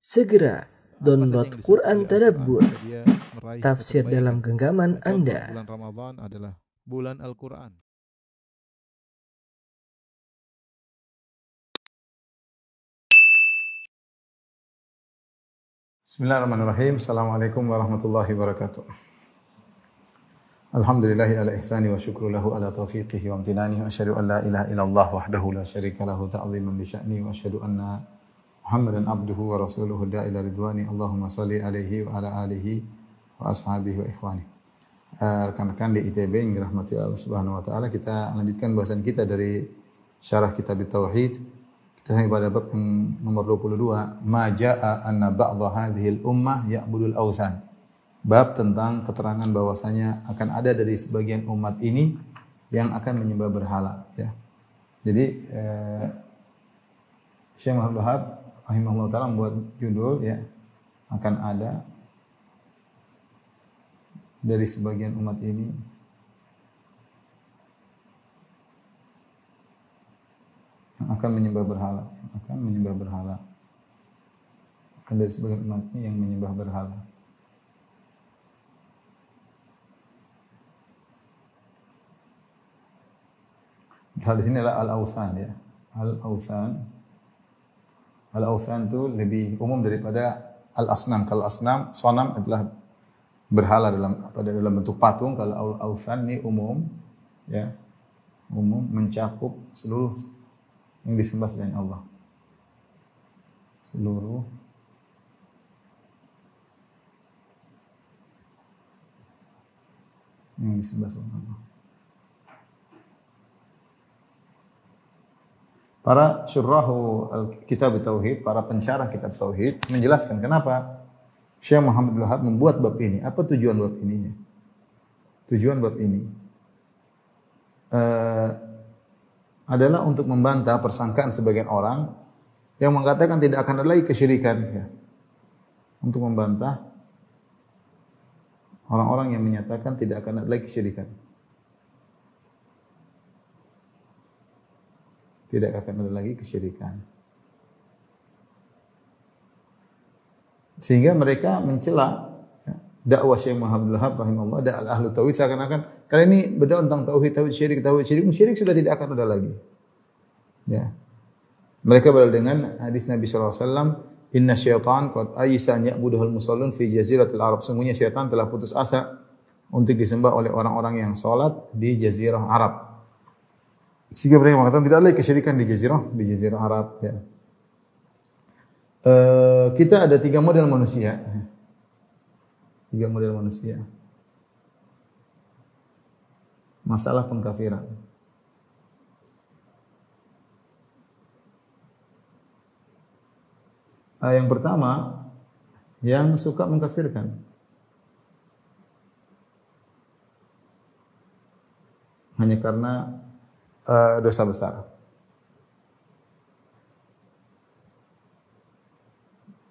Segera download Quran Tadabbur, tafsir dalam genggaman Anda. Bulan Ramadan adalah bulan Al-Quran. Bismillahirrahmanirrahim. Assalamualaikum warahmatullahi wabarakatuh. Alhamdulillahi ala ihsani wa syukru lahu ala taufiqihi wa amtinani wa asyhadu an la ilaha illallah wahdahu la syarika lahu ta'ziman bi sya'ni wa asyhadu anna Muhammadan abduhu wa rasuluhu da'ila ridwani. Allahumma salli alaihi wa ala alihi wa ashabihi wa ikhwani. Eh, Rekan-rekan di ITB yang dirahmati Allah Subhanahu wa taala, kita lanjutkan bahasan kita dari syarah kitab tauhid. Kita sampai pada bab yang nomor 22, ma jaa anna ba'dha hadhil ummah ya'budul awthan. Bab tentang keterangan bahwasanya akan ada dari sebagian umat ini yang akan menyembah berhala, ya. Jadi eh, Syekh Muhammad Wahab rahimahullah taala membuat judul ya akan ada dari sebagian umat ini akan menyembah berhala, akan menyembah berhala. Akan dari sebagian umat ini yang menyembah berhala. Hal di sini adalah al-awsan ya. Al-awsan. Al-awsan itu lebih umum daripada al-asnam. Kalau asnam, sonam adalah berhala dalam pada dalam bentuk patung. Kalau al-awsan ini umum ya. Umum mencakup seluruh yang disembah selain Allah. Seluruh yang disembah selain Allah. Para syurrahu kitab tauhid, para pensyarah kitab tauhid menjelaskan kenapa Syekh Muhammad Wahab membuat bab ini. Apa tujuan bab ininya? Tujuan bab ini uh, adalah untuk membantah persangkaan sebagian orang yang mengatakan tidak akan ada lagi kesyirikan. Ya. Untuk membantah orang-orang yang menyatakan tidak akan ada lagi kesyirikan. Tidak akan ada lagi kesyirikan. Sehingga mereka mencela ya, dakwah Syekh Muhammad Wahab rahimahullah dan ahlu tauhid seakan-akan kali ini berdakwah tentang tauhid tauhid syirik tauhid syirik syirik sudah tidak akan ada lagi. Ya. Mereka berdalil dengan hadis Nabi sallallahu alaihi wasallam Inna syaitan qad ayisa an ya'buduhul musallun fi jaziratil Arab. Sungguhnya syaitan telah putus asa untuk disembah oleh orang-orang yang salat di jazirah Arab. Sehingga mereka mengatakan tidak ada kesyirikan di jazirah, di jazirah Arab. Ya. Uh, kita ada tiga model manusia. Tiga model manusia. Masalah pengkafiran. Uh, yang pertama, yang suka mengkafirkan. Hanya karena uh, dosa besar.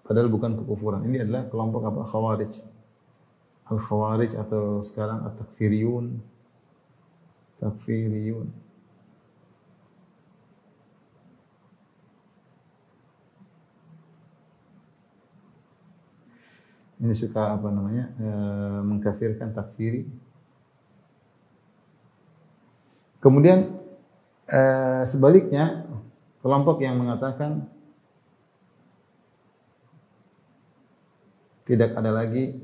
Padahal bukan kekufuran. Ini adalah kelompok apa? Khawarij. Al-Khawarij atau sekarang At-Takfiriyun. Takfiriyun. Ini suka apa namanya? E, mengkafirkan takfiri. Kemudian eh, sebaliknya kelompok yang mengatakan tidak ada lagi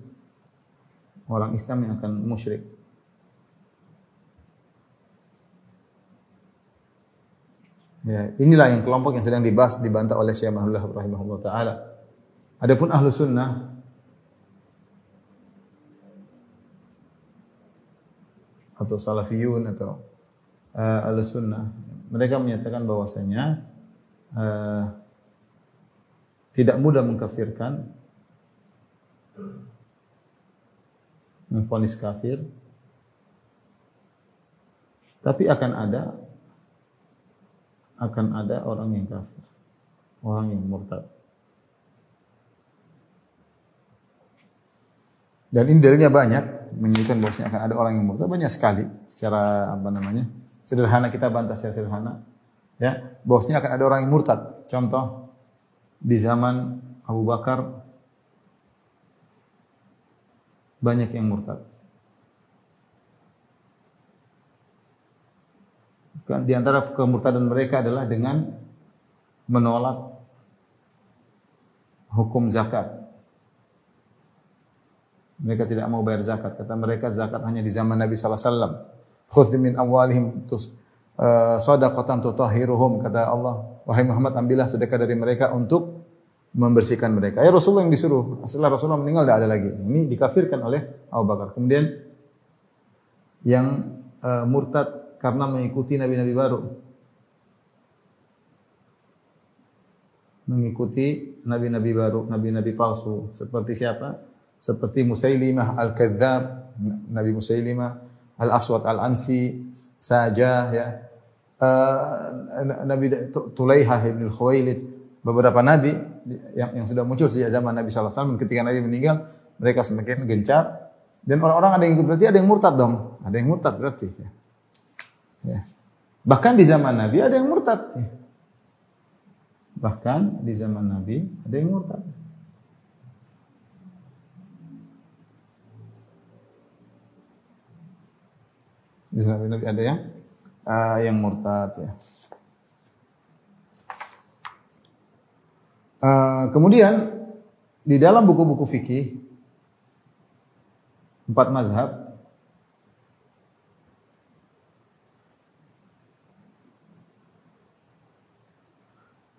orang Islam yang akan musyrik. Ya, inilah yang kelompok yang sedang dibahas dibantah oleh Syekh Muhammad rahimahullah taala. Adapun ahlu sunnah atau salafiyun atau uh, al-sunnah. Mereka menyatakan bahwasanya uh, tidak mudah mengkafirkan, memfonis kafir, tapi akan ada akan ada orang yang kafir, orang yang murtad. Dan ini dalilnya banyak menunjukkan bahwasanya akan ada orang yang murtad banyak sekali secara apa namanya sederhana kita bantah secara sederhana ya bahwasanya akan ada orang yang murtad contoh di zaman Abu Bakar banyak yang murtad. Kan di antara kemurtadan mereka adalah dengan menolak hukum zakat. Mereka tidak mau bayar zakat. Kata mereka zakat hanya di zaman Nabi sallallahu alaihi wasallam. Khudh min amwalihim tus uh, sadaqatan tutahhiruhum kata Allah, wahai Muhammad ambillah sedekah dari mereka untuk membersihkan mereka. Ya Rasulullah yang disuruh. Setelah Rasulullah meninggal tidak ada lagi. Ini dikafirkan oleh Abu Bakar. Kemudian yang uh, murtad karena mengikuti nabi-nabi baru. Mengikuti nabi-nabi baru, nabi-nabi palsu. Seperti siapa? Seperti Musailimah Al-Kadzab, Nabi Musailimah, Al-Aswad Al-Ansi, saja ya. Uh, Nabi Tulaihah ibn Khuwailid, beberapa nabi yang, yang sudah muncul sejak zaman Nabi SAW ketika Nabi meninggal mereka semakin gencar dan orang-orang ada yang ikut berarti ada yang murtad dong ada yang murtad berarti ya. Ya. bahkan di zaman Nabi ada yang murtad ya. bahkan di zaman Nabi ada yang murtad di zaman Nabi ada yang uh, yang murtad ya. Uh, kemudian di dalam buku-buku fikih empat mazhab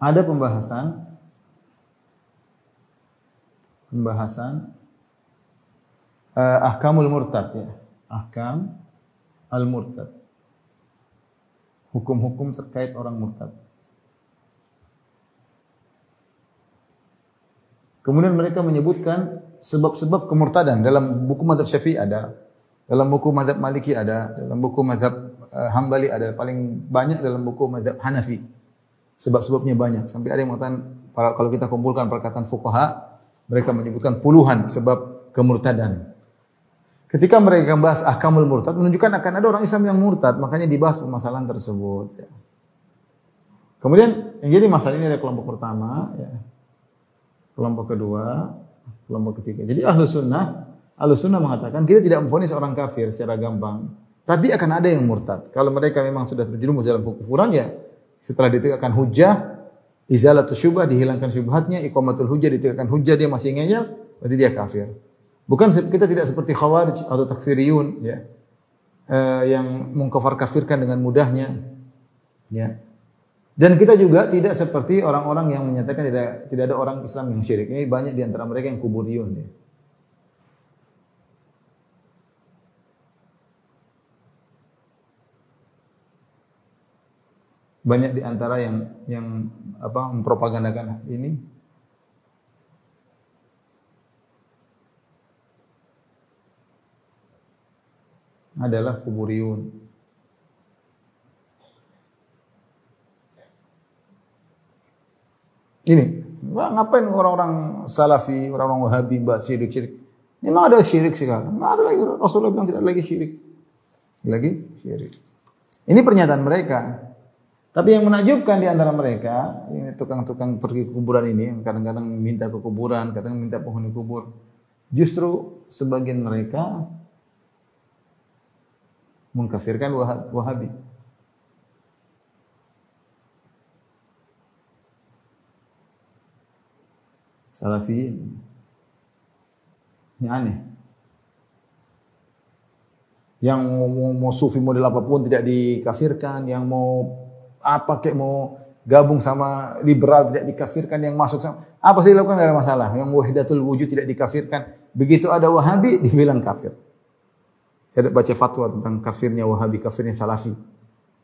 ada pembahasan pembahasan uh, ahkamul murtad ya ahkam al murtad hukum-hukum terkait orang murtad. Kemudian mereka menyebutkan sebab-sebab kemurtadan dalam buku madhab syafi'i ada, dalam buku madhab maliki ada, dalam buku madhab uh, hambali ada, paling banyak dalam buku madhab hanafi. Sebab-sebabnya banyak. Sampai ada yang mengatakan, kalau kita kumpulkan perkataan fuqaha, mereka menyebutkan puluhan sebab kemurtadan. Ketika mereka membahas ahkamul murtad, menunjukkan akan ada orang Islam yang murtad, makanya dibahas permasalahan tersebut. Ya. Kemudian yang jadi masalah ini ada kelompok pertama, ya. kelompok kedua, kelompok ketiga. Jadi ahlu sunnah, ahlu sunnah mengatakan kita tidak memfonis orang kafir secara gampang, tapi akan ada yang murtad. Kalau mereka memang sudah terjerumus dalam kekufuran ya, setelah ditegakkan hujah, izalatu syubah dihilangkan syubhatnya, iqamatul hujah ditegakkan hujah dia masih ngeyel, berarti dia kafir. Bukan kita tidak seperti khawarij atau takfiriyun ya. Eh, yang mengkafir kafirkan dengan mudahnya. Ya. Dan kita juga tidak seperti orang-orang yang menyatakan tidak tidak ada orang Islam yang syirik. Ini banyak di antara mereka yang kuburiyun ya. Banyak di antara yang yang apa mempropagandakan ini adalah kuburiyun. Ini, wah, ngapain orang-orang salafi, orang-orang wahabi, bahas syirik-syirik. Memang ada syirik sekarang. Nggak ada lagi. Rasulullah bilang tidak lagi syirik. Lagi syirik. Ini pernyataan mereka. Tapi yang menakjubkan di antara mereka, ini tukang-tukang pergi ke kuburan ini, kadang-kadang minta ke kuburan, kadang minta penghuni kubur. Justru sebagian mereka mengkafirkan Wahabi. Salafi Ini aneh. Yang mau, mau sufi model apa pun tidak dikafirkan, yang mau apa kayak mau gabung sama liberal tidak dikafirkan, yang masuk sama apa sih dilakukan ada masalah. Yang wahidatul wujud tidak dikafirkan, begitu ada Wahabi dibilang kafir. Saya baca fatwa tentang kafirnya Wahabi, kafirnya Salafi.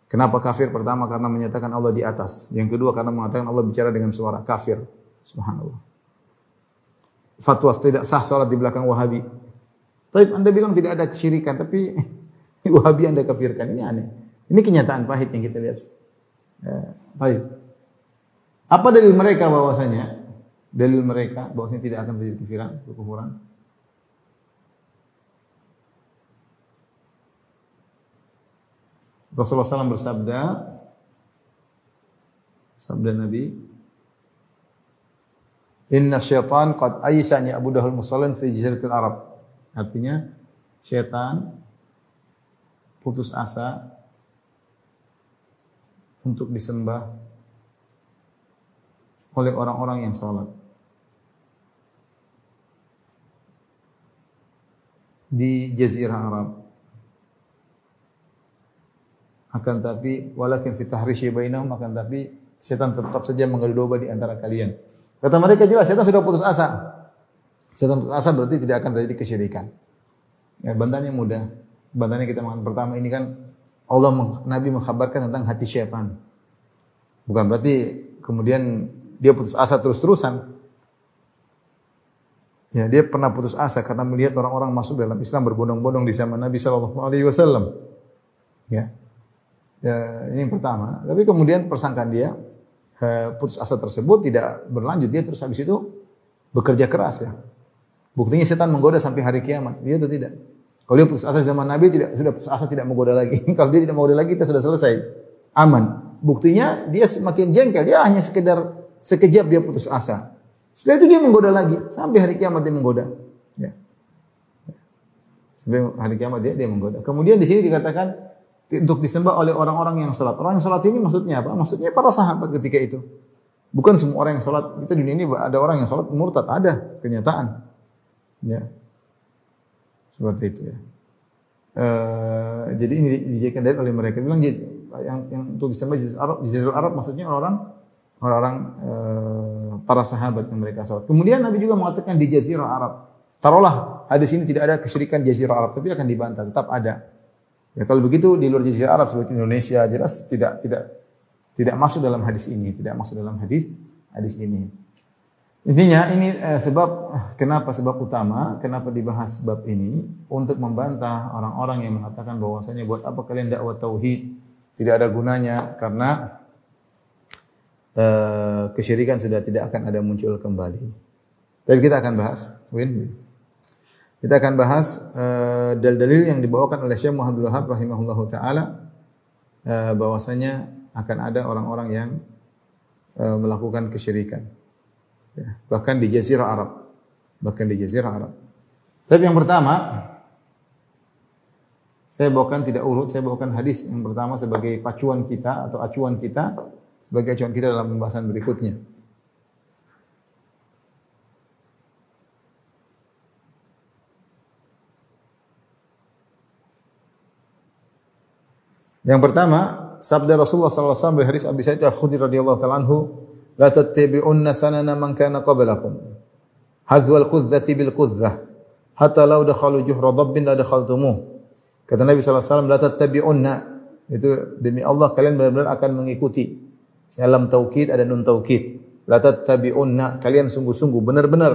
Kenapa kafir? Pertama karena menyatakan Allah di atas. Yang kedua karena mengatakan Allah bicara dengan suara kafir. Subhanallah. Fatwa tidak sah sholat di belakang Wahabi. Tapi Anda bilang tidak ada kesyirikan, tapi Wahabi Anda kafirkan. Ini aneh. Ini kenyataan pahit yang kita lihat. Ya, baik. Apa dalil mereka bahwasanya? Dalil mereka bahwasanya tidak akan terjadi kafiran, kekufuran. Rasulullah SAW bersabda, sabda Nabi, Inna syaitan qad aisa an ya'budahul musallin fi jaziratil Arab. Artinya syaitan putus asa untuk disembah oleh orang-orang yang sholat. Di Jazirah Arab. Akan tapi walakin fi tahrishi bainahum akan tapi setan tetap saja mengadu domba di antara kalian. Kata mereka jelas setan sudah putus asa. Setan putus asa berarti tidak akan terjadi kesyirikan. Ya, bantahannya mudah. Bantahannya kita makan pertama ini kan Allah Nabi mengkhabarkan tentang hati syaitan. Bukan berarti kemudian dia putus asa terus-terusan. Ya, dia pernah putus asa karena melihat orang-orang masuk dalam Islam berbondong-bondong di zaman Nabi Shallallahu Alaihi Wasallam. Ya, ya ini yang pertama. Tapi kemudian persangkaan dia eh, putus asa tersebut tidak berlanjut. Dia terus habis itu bekerja keras ya. Buktinya setan menggoda sampai hari kiamat. Dia itu tidak. Kalau dia putus asa zaman Nabi tidak sudah putus asa tidak menggoda lagi. Kalau dia tidak menggoda lagi kita sudah selesai. Aman. Buktinya dia semakin jengkel. Dia hanya sekedar sekejap dia putus asa. Setelah itu dia menggoda lagi sampai hari kiamat dia menggoda. Ya. Sampai hari kiamat dia dia menggoda. Kemudian di sini dikatakan untuk disembah oleh orang-orang yang sholat. Orang yang sholat sini maksudnya apa? Maksudnya para sahabat ketika itu. Bukan semua orang yang sholat. Kita dunia ini ada orang yang sholat murtad. Ada kenyataan. Ya. Seperti itu ya. Uh, jadi ini dijadikan dalil oleh mereka. Bilang yang, yang untuk disembah di Arab, di Arab maksudnya orang orang-orang uh, para sahabat yang mereka sholat. Kemudian Nabi juga mengatakan di Jazirah Arab. Taruhlah hadis ini tidak ada kesyirikan Jazirah Arab, tapi akan dibantah, tetap ada. Ya kalau begitu di luar Jazirah Arab seperti Indonesia jelas tidak tidak tidak masuk dalam hadis ini, tidak masuk dalam hadis hadis ini. Intinya ini eh, sebab kenapa sebab utama kenapa dibahas sebab ini untuk membantah orang-orang yang mengatakan bahwasanya buat apa kalian dakwah tauhid tidak ada gunanya karena uh, kesyirikan sudah tidak akan ada muncul kembali. Tapi kita akan bahas, win. Kita akan bahas uh, dalil-dalil yang dibawakan oleh Syekh Muhammad Wahab rahimahullahu taala uh, bahwasanya akan ada orang-orang yang uh, melakukan kesyirikan. Ya, bahkan di jazirah Arab. Bahkan di jazirah Arab. Tapi yang pertama, saya bawakan tidak urut, saya bawakan hadis yang pertama sebagai pacuan kita atau acuan kita sebagai acuan kita dalam pembahasan berikutnya. Yang pertama, sabda Rasulullah SAW dari hadis Abi Sa'id Al-Khudri radhiyallahu taala anhu, "La tattabi'unna sanana man kana qablakum." Hadzwal qudzati bil qudzah, hatta law dakhalu juhra dabbin la dakhaltumuh. Kata Nabi SAW, "La tattabi'unna." Itu demi Allah kalian benar-benar akan mengikuti dalam taukid ada nun taukid. La tattabi'unna, kalian sungguh-sungguh benar-benar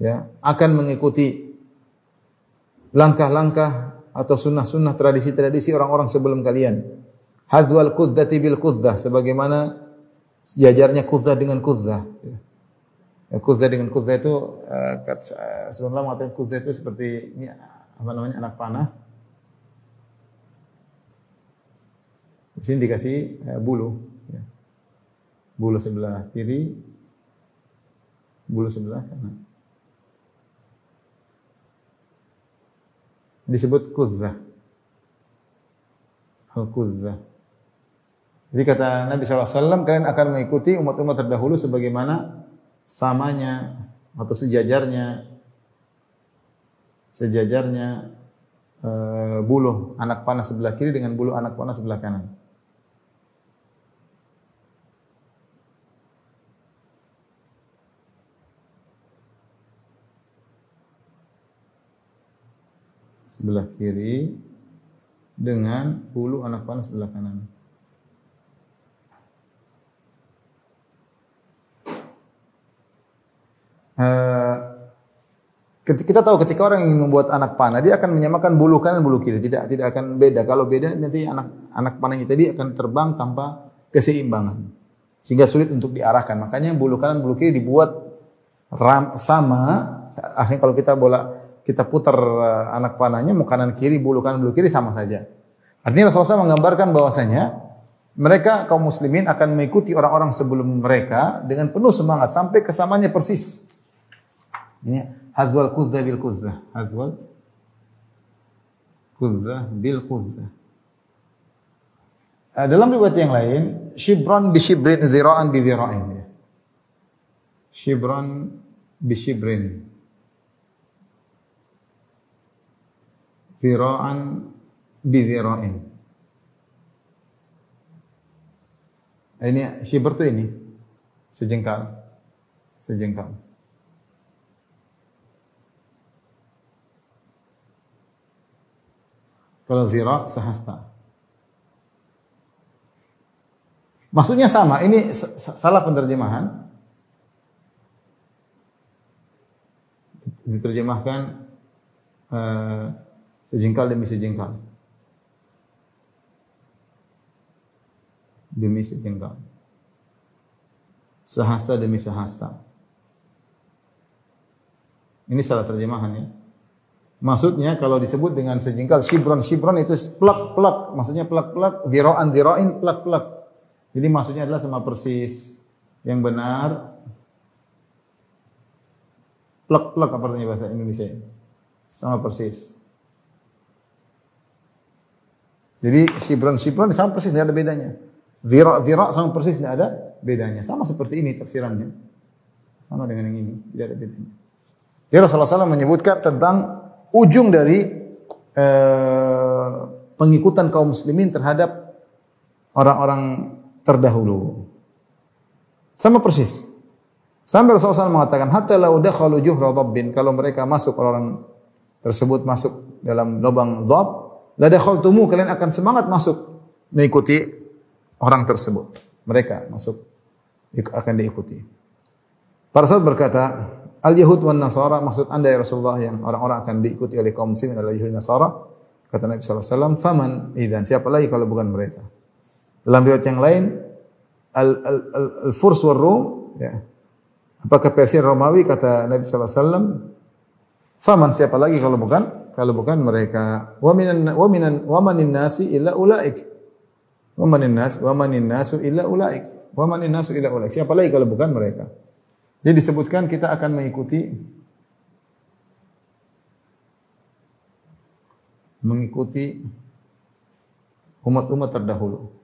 ya, akan mengikuti langkah-langkah atau sunnah-sunnah tradisi-tradisi orang-orang sebelum kalian. Hadzwal kudzati bil kudzah sebagaimana sejajarnya kudzah dengan kudzah. Ya, kudzah dengan kudzah itu uh, sebelumnya mengatakan kudzah itu seperti ini apa namanya anak panah. Di sini dikasih uh, bulu bulu sebelah kiri, bulu sebelah kanan. Disebut kuzzah. Al-kuzzah. Jadi kata Nabi SAW, kalian akan mengikuti umat-umat terdahulu sebagaimana samanya atau sejajarnya sejajarnya e, bulu anak panah sebelah kiri dengan bulu anak panah sebelah kanan. Sebelah kiri dengan bulu anak panah sebelah kanan. Uh, kita tahu ketika orang ingin membuat anak panah dia akan menyamakan bulu kanan bulu kiri. Tidak tidak akan beda. Kalau beda nanti anak anak panahnya tadi akan terbang tanpa keseimbangan. Sehingga sulit untuk diarahkan. Makanya bulu kanan bulu kiri dibuat ram, sama. Akhirnya kalau kita bola kita putar eh, anak panahnya mau kanan kiri bulu kanan bulu kiri sama saja. Artinya Rasulullah SAW menggambarkan bahwasanya mereka kaum muslimin akan mengikuti orang-orang sebelum mereka dengan penuh semangat sampai kesamanya persis. Ini hazwal kuzza bil kuzza. Hazwal kuzza bil kuzza. Uh, dalam riwayat yang lain, shibran bi shibrin zira'an bi zira'in. Ya. Shibran bi shibrin. Zira'an bi zira'in. Ini shibr itu ini. Sejengkal. Sejengkal. Kalau zira sehasta. Maksudnya sama, ini salah penerjemahan. Diterjemahkan uh, sejengkal demi sejengkal. Demi sejengkal. Sehasta demi sehasta. Ini salah terjemahan ya. Maksudnya kalau disebut dengan sejengkal shibron shibron itu plak plak maksudnya plak plak diroan diroin plak plak jadi maksudnya adalah sama persis. Yang benar plek-plek apa artinya bahasa Indonesia? Sama persis. Jadi sibron-sibron sama persis tidak ada bedanya. Zira-zira sama persis tidak ada bedanya. Sama seperti ini tafsirannya. Sama dengan yang ini, tidak ada bedanya. Jadi Rasulullah SAW menyebutkan tentang ujung dari eh, pengikutan kaum muslimin terhadap orang-orang terdahulu. Sama persis. Sampai Rasulullah SAW mengatakan, hatta lau dakhalu juhra dhabbin, kalau mereka masuk orang tersebut masuk dalam lubang dhab, la dakhaltumu, kalian akan semangat masuk mengikuti orang tersebut. Mereka masuk akan diikuti. Para sahabat berkata, Al-Yahud wan Nasara maksud Anda ya Rasulullah yang orang-orang akan diikuti oleh kaum muslimin adalah Yahudi Nasara. Kata Nabi wasallam, "Faman idzan?" Siapa lagi kalau bukan mereka? Dalam riwayat yang lain, al-Furs al, al, al, Rum, ya. Apakah Persia Romawi kata Nabi sallallahu alaihi wasallam? Faman siapa lagi kalau bukan kalau bukan mereka? Wa minan wa minan wa manin nasi illa ulaik. Wa manin nas wa manin nasu illa ulaik. Wa manin nasu illa ulaik. Siapa lagi kalau bukan mereka? Jadi disebutkan kita akan mengikuti mengikuti umat-umat terdahulu.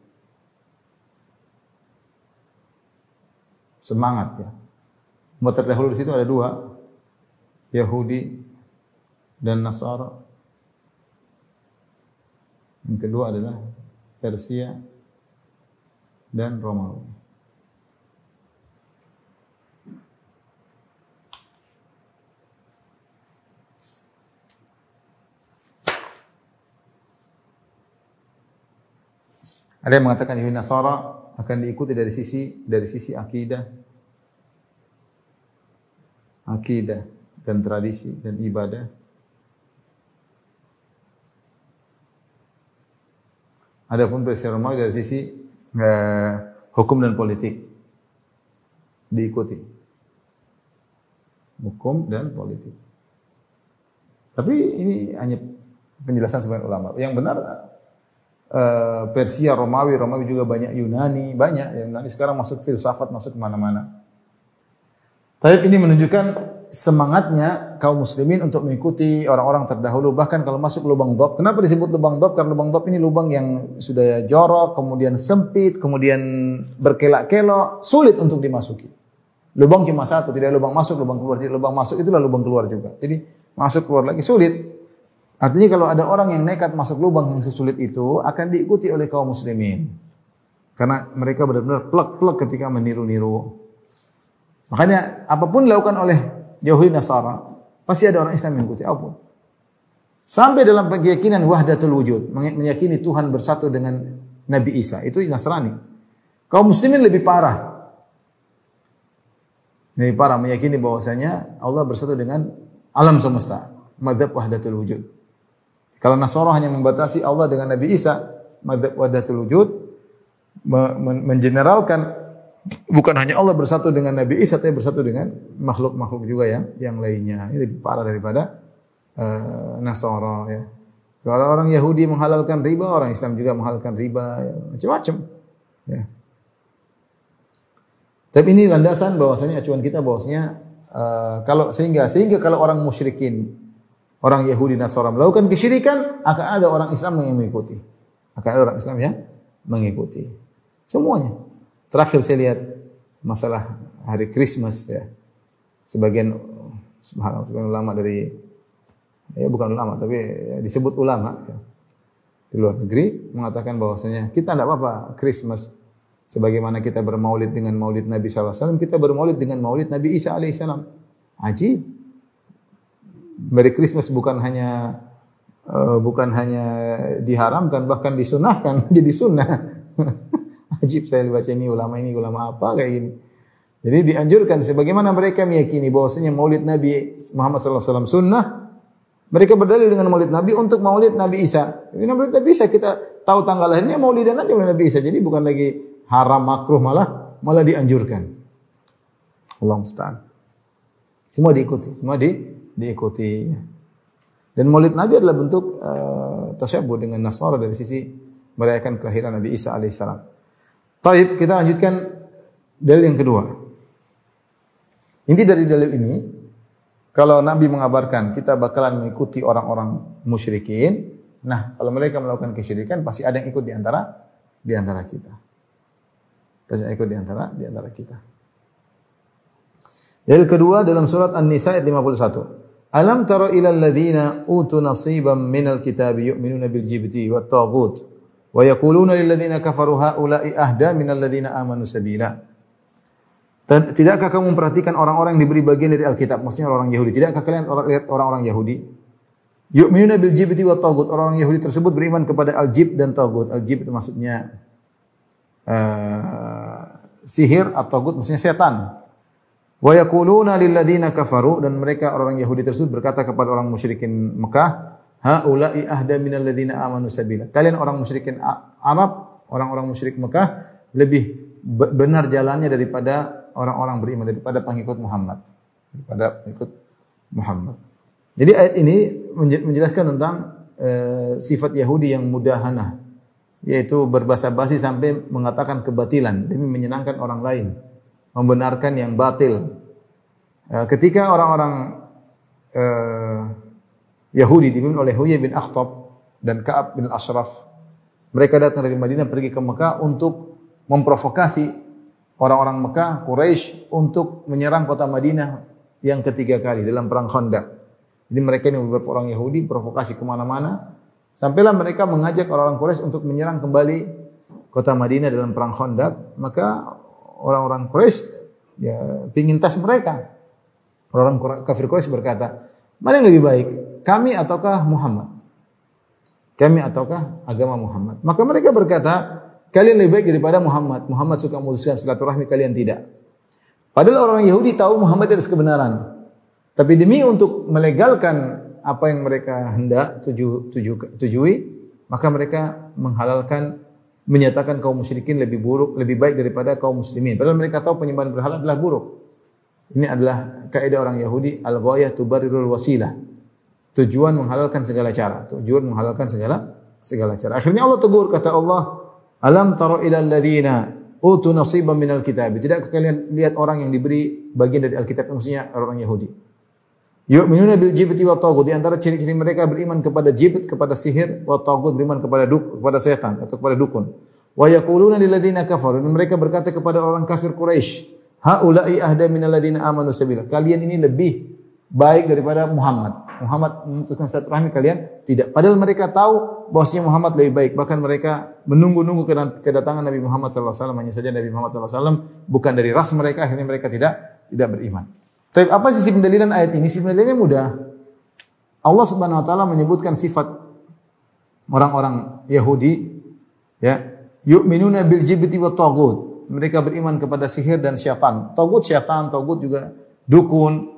semangat ya. Umat terdahulu di situ ada dua, Yahudi dan Nasara. Yang kedua adalah Persia dan Romawi. Ada yang mengatakan Yahudi Nasara akan diikuti dari sisi dari sisi akidah akidah dan tradisi dan ibadah Adapun Presiden Romawi dari sisi eh, hukum dan politik diikuti. Hukum dan politik. Tapi ini hanya penjelasan sebagian ulama. Yang benar Eh, Persia, Romawi, Romawi juga banyak Yunani, banyak. Yunani sekarang masuk filsafat, masuk ke mana-mana. Tapi ini menunjukkan semangatnya kaum muslimin untuk mengikuti orang-orang terdahulu. Bahkan kalau masuk lubang dop, kenapa disebut lubang dop? Karena lubang dop ini lubang yang sudah jorok, kemudian sempit, kemudian berkelak-kelok, sulit untuk dimasuki. Lubang cuma satu, tidak lubang masuk, lubang keluar. Jadi lubang masuk itulah lubang keluar juga. Jadi masuk keluar lagi sulit. Artinya kalau ada orang yang nekat masuk lubang yang sesulit itu akan diikuti oleh kaum muslimin. Karena mereka benar-benar plek-plek ketika meniru-niru. Makanya apa pun dilakukan oleh Yahudi Nasara, pasti ada orang Islam yang mengikuti apa pun. Sampai dalam keyakinan wahdatul wujud, meyakini Tuhan bersatu dengan Nabi Isa, itu Nasrani. Kaum muslimin lebih parah. Lebih parah meyakini bahwasanya Allah bersatu dengan alam semesta, madzhab wahdatul wujud. Kalau Nasara hanya membatasi Allah dengan Nabi Isa, madzhab wadatul wujud mengeneralkan bukan hanya Allah bersatu dengan Nabi Isa tapi bersatu dengan makhluk-makhluk juga yang yang lainnya. Ini lebih parah daripada uh, Nasara ya. Kalau orang Yahudi menghalalkan riba, orang Islam juga menghalalkan riba, ya. macam-macam. Ya. Tapi ini landasan bahwasanya acuan kita bahwasanya uh, kalau sehingga sehingga kalau orang musyrikin, orang Yahudi Nasara melakukan kesyirikan, akan ada orang Islam yang mengikuti. Akan ada orang Islam yang mengikuti. Semuanya. Terakhir saya lihat masalah hari Christmas ya. Sebagian subhanallah sebagian ulama dari ya bukan ulama tapi ya, disebut ulama ya, di luar negeri mengatakan bahwasanya kita tidak apa-apa Christmas Sebagaimana kita bermaulid dengan maulid Nabi SAW, kita bermaulid dengan maulid Nabi Isa alaihissalam. Ajib. Merry Christmas bukan hanya uh, bukan hanya diharamkan, bahkan disunahkan jadi sunnah. Ajib saya baca ini ulama ini ulama apa kayak gini. Jadi dianjurkan sebagaimana mereka meyakini bahwasanya maulid Nabi Muhammad SAW sunnah, mereka berdalil dengan maulid Nabi untuk maulid Nabi Isa. Ini maulid Nabi Isa kita tahu tanggal lahirnya maulidan aja maulid Nabi Isa. Jadi bukan lagi haram makruh malah malah dianjurkan. Allah musta'an. Semua diikuti, semua di, diikuti. Dan Maulid Nabi adalah bentuk uh, tasyabuh dengan Nasara dari sisi merayakan kelahiran Nabi Isa alaihissalam. Taib, kita lanjutkan dalil yang kedua. Inti dari dalil ini, kalau Nabi mengabarkan kita bakalan mengikuti orang-orang musyrikin, nah kalau mereka melakukan kesyirikan pasti ada yang ikut di antara di antara kita. Pasti ikut di antara di antara kita. Dalil kedua dalam surat An-Nisa ayat 51. Alam tara ila alladziina utu nasiban minal kitabi yu'minuna bil jibti wat wa yaquluna lil ladzina kafaru haula'i ahda minal ladzina amanu sabila. Tidakkah kamu memperhatikan orang-orang yang diberi bagian dari Alkitab, maksudnya orang Yahudi? Tidakkah kalian lihat orang-orang Yahudi? Yu'minuna bil jibti wat taghut. Orang-orang Yahudi tersebut beriman kepada al-jib dan taghut. Al-jib itu maksudnya uh, sihir atau gut maksudnya setan. Wa yaquluna lil ladzina kafaru dan mereka orang Yahudi tersebut berkata kepada orang musyrikin Mekah, haula'i ahda minal ladzina amanu sabila. Kalian orang musyrikin Arab, orang-orang musyrik Mekah lebih benar jalannya daripada orang-orang beriman daripada pengikut Muhammad. Daripada pengikut Muhammad. Jadi ayat ini menjelaskan tentang uh, sifat Yahudi yang mudahanah, yaitu berbahasa basi sampai mengatakan kebatilan demi menyenangkan orang lain, membenarkan yang batil. Eh, ketika orang-orang uh, Yahudi dipimpin oleh Huyai bin Akhtab dan Ka'ab bin Ashraf, mereka datang dari Madinah pergi ke Mekah untuk memprovokasi orang-orang Mekah, Quraisy untuk menyerang kota Madinah yang ketiga kali dalam perang Khandaq. Jadi mereka ini beberapa orang Yahudi provokasi ke mana-mana Sampailah mereka mengajak orang-orang Quraisy untuk menyerang kembali kota Madinah dalam perang Khandaq, maka orang-orang Quraisy ya pingin tas mereka. Orang-orang kafir Quraisy berkata, "Mana yang lebih baik? Kami ataukah Muhammad?" Kami ataukah agama Muhammad? Maka mereka berkata, "Kalian lebih baik daripada Muhammad. Muhammad suka memutuskan silaturahmi, kalian tidak." Padahal orang Yahudi tahu Muhammad itu kebenaran. Tapi demi untuk melegalkan apa yang mereka hendak tuju, tuju, tujui, maka mereka menghalalkan menyatakan kaum musyrikin lebih buruk, lebih baik daripada kaum muslimin. Padahal mereka tahu penyembahan berhala adalah buruk. Ini adalah kaidah orang Yahudi, al-ghayah tubarirul wasilah. Tujuan menghalalkan segala cara, tujuan menghalalkan segala segala cara. Akhirnya Allah tegur kata Allah, "Alam tara ila alladziina utu nasiban minal kitab." Tidak kalian lihat orang yang diberi bagian dari Alkitab maksudnya orang Yahudi. Yu'minuna bil jibti wa tagut. Di antara ciri-ciri mereka beriman kepada jibt, kepada sihir, wa tagut beriman kepada duk, kepada setan atau kepada dukun. Wa yaquluna lil ladzina kafaru. Dan mereka berkata kepada orang kafir Quraisy, haula'i ahda minal ladzina amanu sabila. Kalian ini lebih baik daripada Muhammad. Muhammad memutuskan rahmi kalian tidak. Padahal mereka tahu bahwasanya Muhammad lebih baik. Bahkan mereka menunggu-nunggu kedatangan Nabi Muhammad SAW. Hanya saja Nabi Muhammad SAW bukan dari ras mereka. Akhirnya mereka tidak tidak beriman. Tapi apa sisi pendalilan ayat ini? Sisi pendalilannya mudah. Allah Subhanahu wa taala menyebutkan sifat orang-orang Yahudi ya, yu'minuna bil jibti wa tagut. Mereka beriman kepada sihir dan syaitan. Tagut syaitan, tagut juga dukun.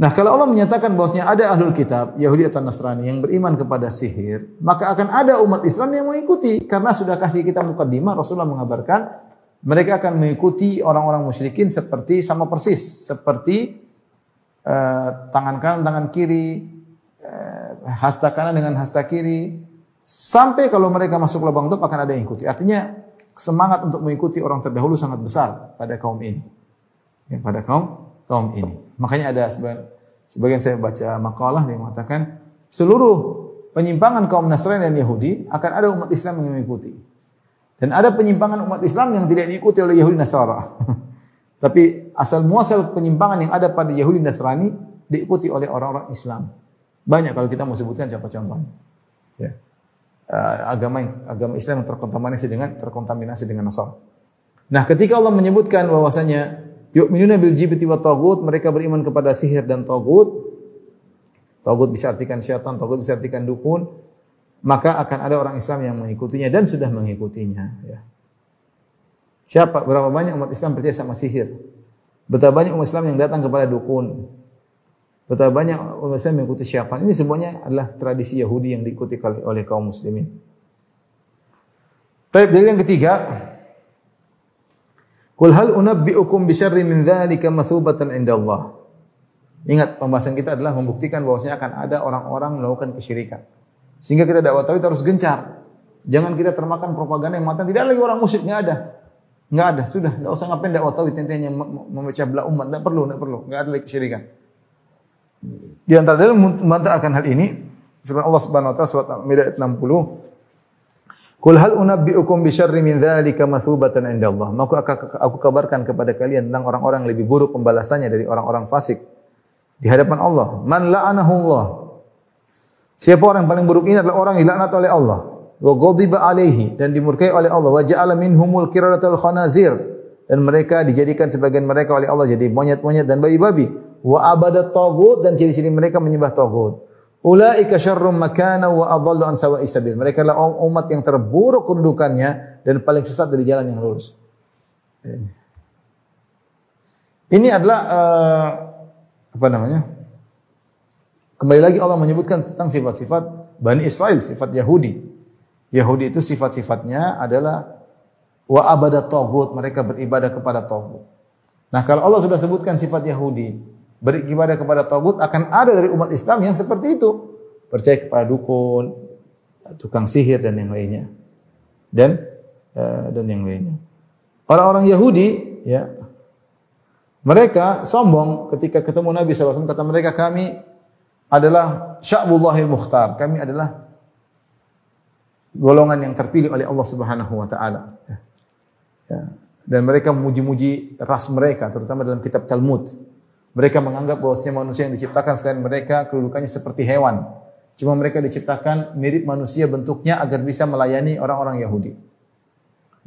Nah, kalau Allah menyatakan bahwasanya ada ahlul kitab, Yahudi atau Nasrani yang beriman kepada sihir, maka akan ada umat Islam yang mengikuti karena sudah kasih kita mukadimah Rasulullah mengabarkan mereka akan mengikuti orang-orang musyrikin seperti sama persis seperti uh, tangan kanan tangan kiri uh, hasta kanan dengan hasta kiri sampai kalau mereka masuk lubang tutup akan ada yang ikuti artinya semangat untuk mengikuti orang terdahulu sangat besar pada kaum ini. Ya, pada kaum kaum ini. Makanya ada sebagian, saya baca makalah yang mengatakan seluruh penyimpangan kaum Nasrani dan Yahudi akan ada umat Islam yang mengikuti. Dan ada penyimpangan umat Islam yang tidak diikuti oleh Yahudi Nasara. Tapi asal muasal penyimpangan yang ada pada Yahudi Nasrani diikuti oleh orang-orang Islam. Banyak kalau kita mau sebutkan contoh-contohnya. Ya. Uh, agama agama Islam yang terkontaminasi dengan terkontaminasi dengan Nasara. Nah, ketika Allah menyebutkan bahwasanya yu'minuna bil jibti wa tagut, mereka beriman kepada sihir dan tagut. Tagut bisa artikan syaitan, tagut bisa artikan dukun. Maka akan ada orang Islam yang mengikutinya dan sudah mengikutinya. Ya. Siapa? Berapa banyak umat Islam percaya sama sihir? Betapa banyak umat Islam yang datang kepada dukun? Betapa banyak umat Islam mengikuti syaitan. Ini semuanya adalah tradisi Yahudi yang diikuti oleh kaum muslimin. Dalil yang ketiga. Qul hal unabbi'ukum bi syarri min dzalika mathubatan indallah. Ingat pembahasan kita adalah membuktikan bahwasanya akan ada orang-orang melakukan kesyirikan. Sehingga kita dakwah tauhid harus gencar. Jangan kita termakan propaganda yang mengatakan tidak lagi orang musyrik, ada. Enggak ada, sudah, enggak usah ngapain dakwah tauhid intinya memecah belah umat, enggak perlu, enggak perlu, enggak ada lagi kesyirikan. Di antara dalil membantah akan hal ini firman Allah Subhanahu wa taala surat Al-Maidah 60 Kul hal unabbiukum bi syarri min dzalika masubatan indallah. Maka aku kabarkan kepada kalian tentang orang-orang lebih buruk pembalasannya dari orang-orang fasik di hadapan Allah. Man la'anahu Allah. Siapa orang yang paling buruk ini adalah orang yang dilaknat oleh Allah. Wa ghadiba alaihi dan dimurkai oleh Allah. Wa ja'ala minhumul qiradatal khanazir dan mereka dijadikan sebagian mereka oleh Allah jadi monyet-monyet dan babi-babi wa abadat tagut dan ciri-ciri mereka menyembah tagut. Ulaika syarrum makana wa adallu an sawa'i sabil. Mereka adalah umat yang terburuk kedudukannya dan paling sesat dari jalan yang lurus. Ini adalah uh, apa namanya? Kembali lagi Allah menyebutkan tentang sifat-sifat Bani Israel, sifat Yahudi. Yahudi itu sifat-sifatnya adalah wa abadat tagut, mereka beribadah kepada tagut. Nah, kalau Allah sudah sebutkan sifat Yahudi, beribadah kepada tagut akan ada dari umat Islam yang seperti itu. Percaya kepada dukun, tukang sihir dan yang lainnya. Dan uh, dan yang lainnya. Orang-orang Yahudi ya mereka sombong ketika ketemu Nabi SAW kata mereka kami adalah sya'bullahil mukhtar. Kami adalah golongan yang terpilih oleh Allah Subhanahu wa taala. Ya. Dan mereka memuji-muji ras mereka terutama dalam kitab Talmud. Mereka menganggap bahwasanya manusia yang diciptakan selain mereka kedudukannya seperti hewan. Cuma mereka diciptakan mirip manusia bentuknya agar bisa melayani orang-orang Yahudi.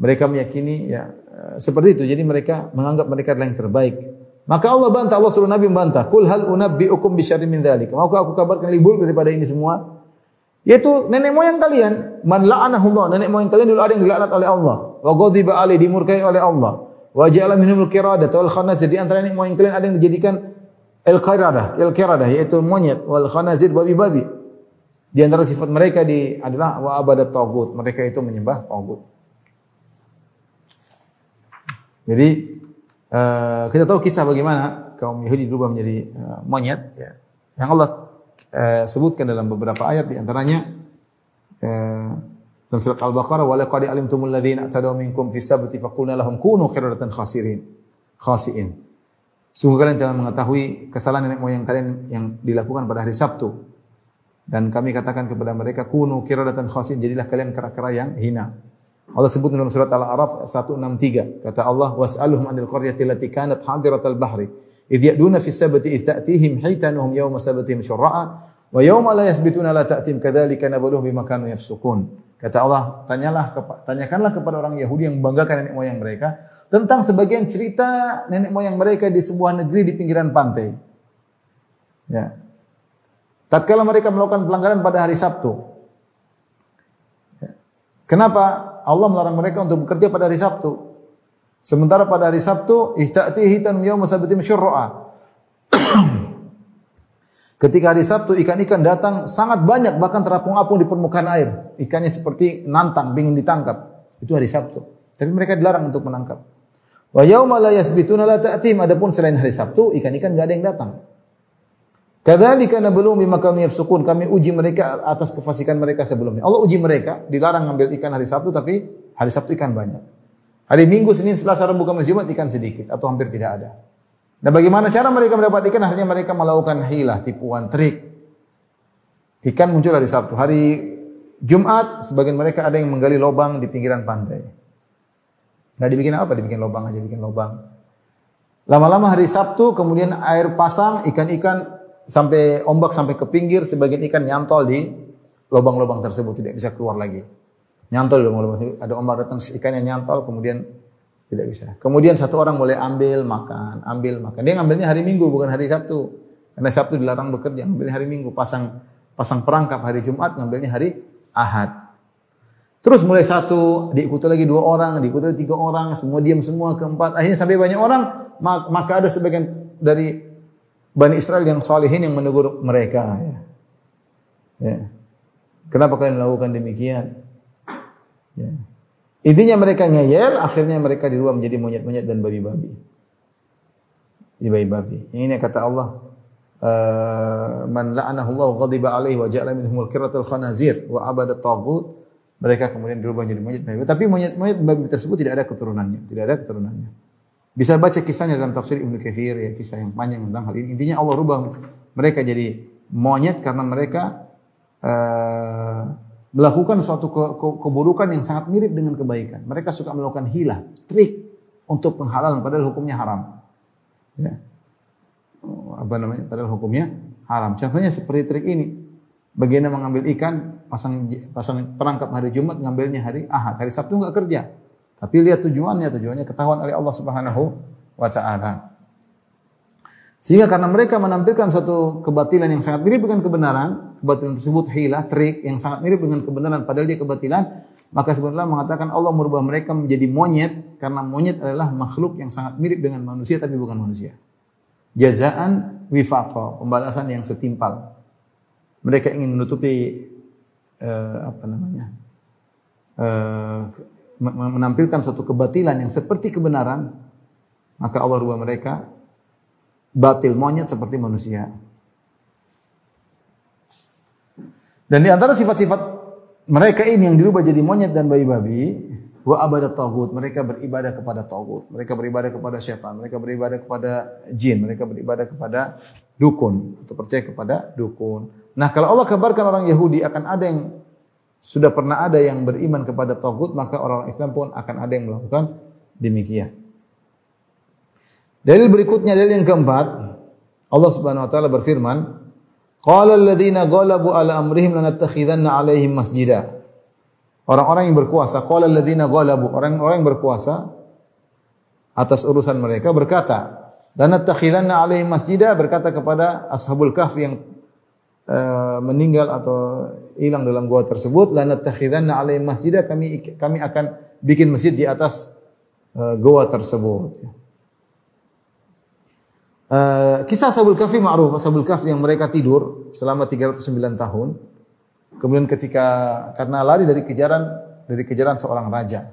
Mereka meyakini ya eh, seperti itu. Jadi mereka menganggap mereka adalah yang terbaik. Maka Allah bantah, Allah suruh Nabi membantah. Kul hal unabbi'ukum bisyarri min dzalik. Mau aku kabarkan lebih buruk daripada ini semua? Yaitu nenek moyang kalian. Man la'anahullah. Nenek moyang kalian dulu ada yang dilaknat oleh Allah. Wa ghadiba alaihi dimurkai oleh Allah. Wa ja'ala minhumul qiradah wal khanazir. Di antara ini moyang kalian ada yang dijadikan el qiradah, el qiradah yaitu monyet wal khanazir babi-babi. Di antara sifat mereka di adalah wa abadat tagut. Mereka itu menyembah tagut. Jadi uh, kita tahu kisah bagaimana kaum Yahudi berubah menjadi uh, monyet ya. Yang Allah uh, sebutkan dalam beberapa ayat di antaranya uh, dalam surat Al-Baqarah wa laqad alimtumul ladzina atadaw minkum fis sabti faqulna lahum kunu qiradatan khasirin khasiin. Sungguh kalian telah mengetahui kesalahan nenek moyang kalian yang dilakukan pada hari Sabtu. Dan kami katakan kepada mereka kunu qiradatan khasiin jadilah kalian kera-kera yang hina. Allah sebut dalam surat Al-A'raf 163 kata Allah was'aluhum anil qaryati allati kanat hadiratal bahri idh ya'duna fis sabti idh ta'tihim hitanuhum yawma sabtihim syurra'a wa yawma la yasbituna la ta'tim kadzalika nabluhum bima kanu yafsukun. Kata Allah, tanyalah tanyakanlah kepada orang Yahudi yang membanggakan nenek moyang mereka tentang sebagian cerita nenek moyang mereka di sebuah negeri di pinggiran pantai. Ya. Tatkala mereka melakukan pelanggaran pada hari Sabtu. Ya. Kenapa Allah melarang mereka untuk bekerja pada hari Sabtu? Sementara pada hari Sabtu, istatihi tan yawma sabatim syurra'a. Ketika hari Sabtu ikan-ikan datang sangat banyak bahkan terapung-apung di permukaan air. Ikannya seperti nantang ingin ditangkap. Itu hari Sabtu. Tapi mereka dilarang untuk menangkap. Wa yauma la yasbituna la ta'tim. Adapun selain hari Sabtu ikan-ikan enggak ada yang datang. Kadzalika nabluhum bima kanu yafsukun. Kami uji mereka atas kefasikan mereka sebelumnya. Allah uji mereka, dilarang ngambil ikan hari Sabtu tapi hari Sabtu ikan banyak. Hari Minggu, Senin, Selasa, Rabu, Kamis, Jumat ikan sedikit atau hampir tidak ada. Nah, bagaimana cara mereka mendapat ikan? Akhirnya mereka melakukan hilah, tipuan, trik. Ikan muncul hari Sabtu. Hari Jumat, sebagian mereka ada yang menggali lubang di pinggiran pantai. Nggak dibikin apa? Dibikin lubang aja, bikin lubang. Lama-lama hari Sabtu, kemudian air pasang, ikan-ikan sampai ombak sampai ke pinggir, sebagian ikan nyantol di lubang-lubang tersebut, tidak bisa keluar lagi. Nyantol di lubang-lubang Ada ombak datang, ikannya nyantol, kemudian tidak bisa. Kemudian satu orang mulai ambil, makan, ambil, makan. Dia ngambilnya hari Minggu, bukan hari Sabtu. Karena Sabtu dilarang bekerja, ngambilnya hari Minggu. Pasang pasang perangkap hari Jumat, ngambilnya hari Ahad. Terus mulai satu, diikuti lagi dua orang, diikuti lagi tiga orang, semua diam semua, keempat. Akhirnya sampai banyak orang, maka ada sebagian dari Bani Israel yang salihin yang menegur mereka. Ya. Ya. Kenapa kalian melakukan demikian? Ya. Intinya mereka ngeyel, akhirnya mereka dirubah menjadi monyet-monyet dan babi-babi. Di babi-babi. Ini kata Allah, uh, man la'anahu Allah ghadiba alaihi wa ja'ala minhumul kiratul khanazir wa abada tagut mereka kemudian berubah menjadi monyet babi. Tapi monyet-monyet babi tersebut tidak ada keturunannya, tidak ada keturunannya. Bisa baca kisahnya dalam tafsir Ibnu Katsir ya, kisah yang panjang tentang hal ini. Intinya Allah rubah mereka jadi monyet karena mereka uh, melakukan suatu ke ke keburukan yang sangat mirip dengan kebaikan. Mereka suka melakukan hilah, trik untuk penghalalan padahal hukumnya haram. Ya. Apa namanya? Padahal hukumnya haram. Contohnya seperti trik ini. Bagaimana mengambil ikan, pasang pasang perangkap hari Jumat, ngambilnya hari Ahad. Hari Sabtu enggak kerja. Tapi lihat tujuannya, tujuannya ketahuan oleh Allah Subhanahu wa taala. Sehingga karena mereka menampilkan satu kebatilan yang sangat mirip dengan kebenaran, kebatilan tersebut hilah, trik yang sangat mirip dengan kebenaran padahal dia kebatilan, maka sebenarnya mengatakan Allah merubah mereka menjadi monyet karena monyet adalah makhluk yang sangat mirip dengan manusia tapi bukan manusia. Jazaan wifaqa, pembalasan yang setimpal mereka ingin menutupi uh, apa namanya uh, menampilkan satu kebatilan yang seperti kebenaran maka Allah rubah mereka batil monyet seperti manusia. Dan di antara sifat-sifat mereka ini yang dirubah jadi monyet dan bayi-babi wa abadat tagut mereka beribadah kepada tagut mereka beribadah kepada syaitan mereka beribadah kepada jin mereka beribadah kepada dukun atau percaya kepada dukun. Nah, kalau Allah kabarkan orang Yahudi akan ada yang sudah pernah ada yang beriman kepada Tagut, maka orang Islam pun akan ada yang melakukan demikian. Dalil berikutnya, dalil yang keempat, Allah Subhanahu wa taala berfirman, "Qala alladziina ghalabu ala amrihim lanattakhidanna 'alaihim masjida." Orang-orang yang berkuasa, qala alladziina ghalabu, orang-orang yang berkuasa atas urusan mereka berkata, "Lanattakhidanna 'alaihim masjida," berkata kepada ashabul kahfi yang uh, meninggal atau hilang dalam gua tersebut lanattakhidanna alai masjidah kami kami akan bikin masjid di atas uh, gua tersebut uh, kisah Sabul Kahfi ma'ruf. Sabul Kahfi yang mereka tidur selama 309 tahun. Kemudian ketika karena lari dari kejaran dari kejaran seorang raja.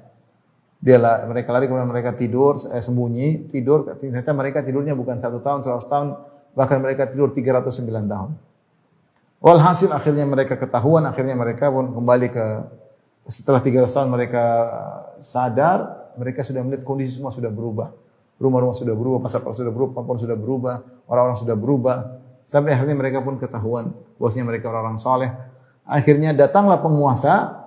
Dia mereka lari kemudian mereka tidur eh, sembunyi tidur. Ternyata mereka tidurnya bukan satu tahun seratus tahun. Bahkan mereka tidur 309 tahun. Walhasil akhirnya mereka ketahuan, akhirnya mereka pun kembali ke setelah tiga tahun mereka sadar, mereka sudah melihat kondisi semua sudah berubah. Rumah-rumah sudah berubah, pasar-pasar sudah berubah, papua sudah berubah, orang-orang sudah berubah. Sampai akhirnya mereka pun ketahuan bosnya mereka orang-orang soleh. Akhirnya datanglah penguasa.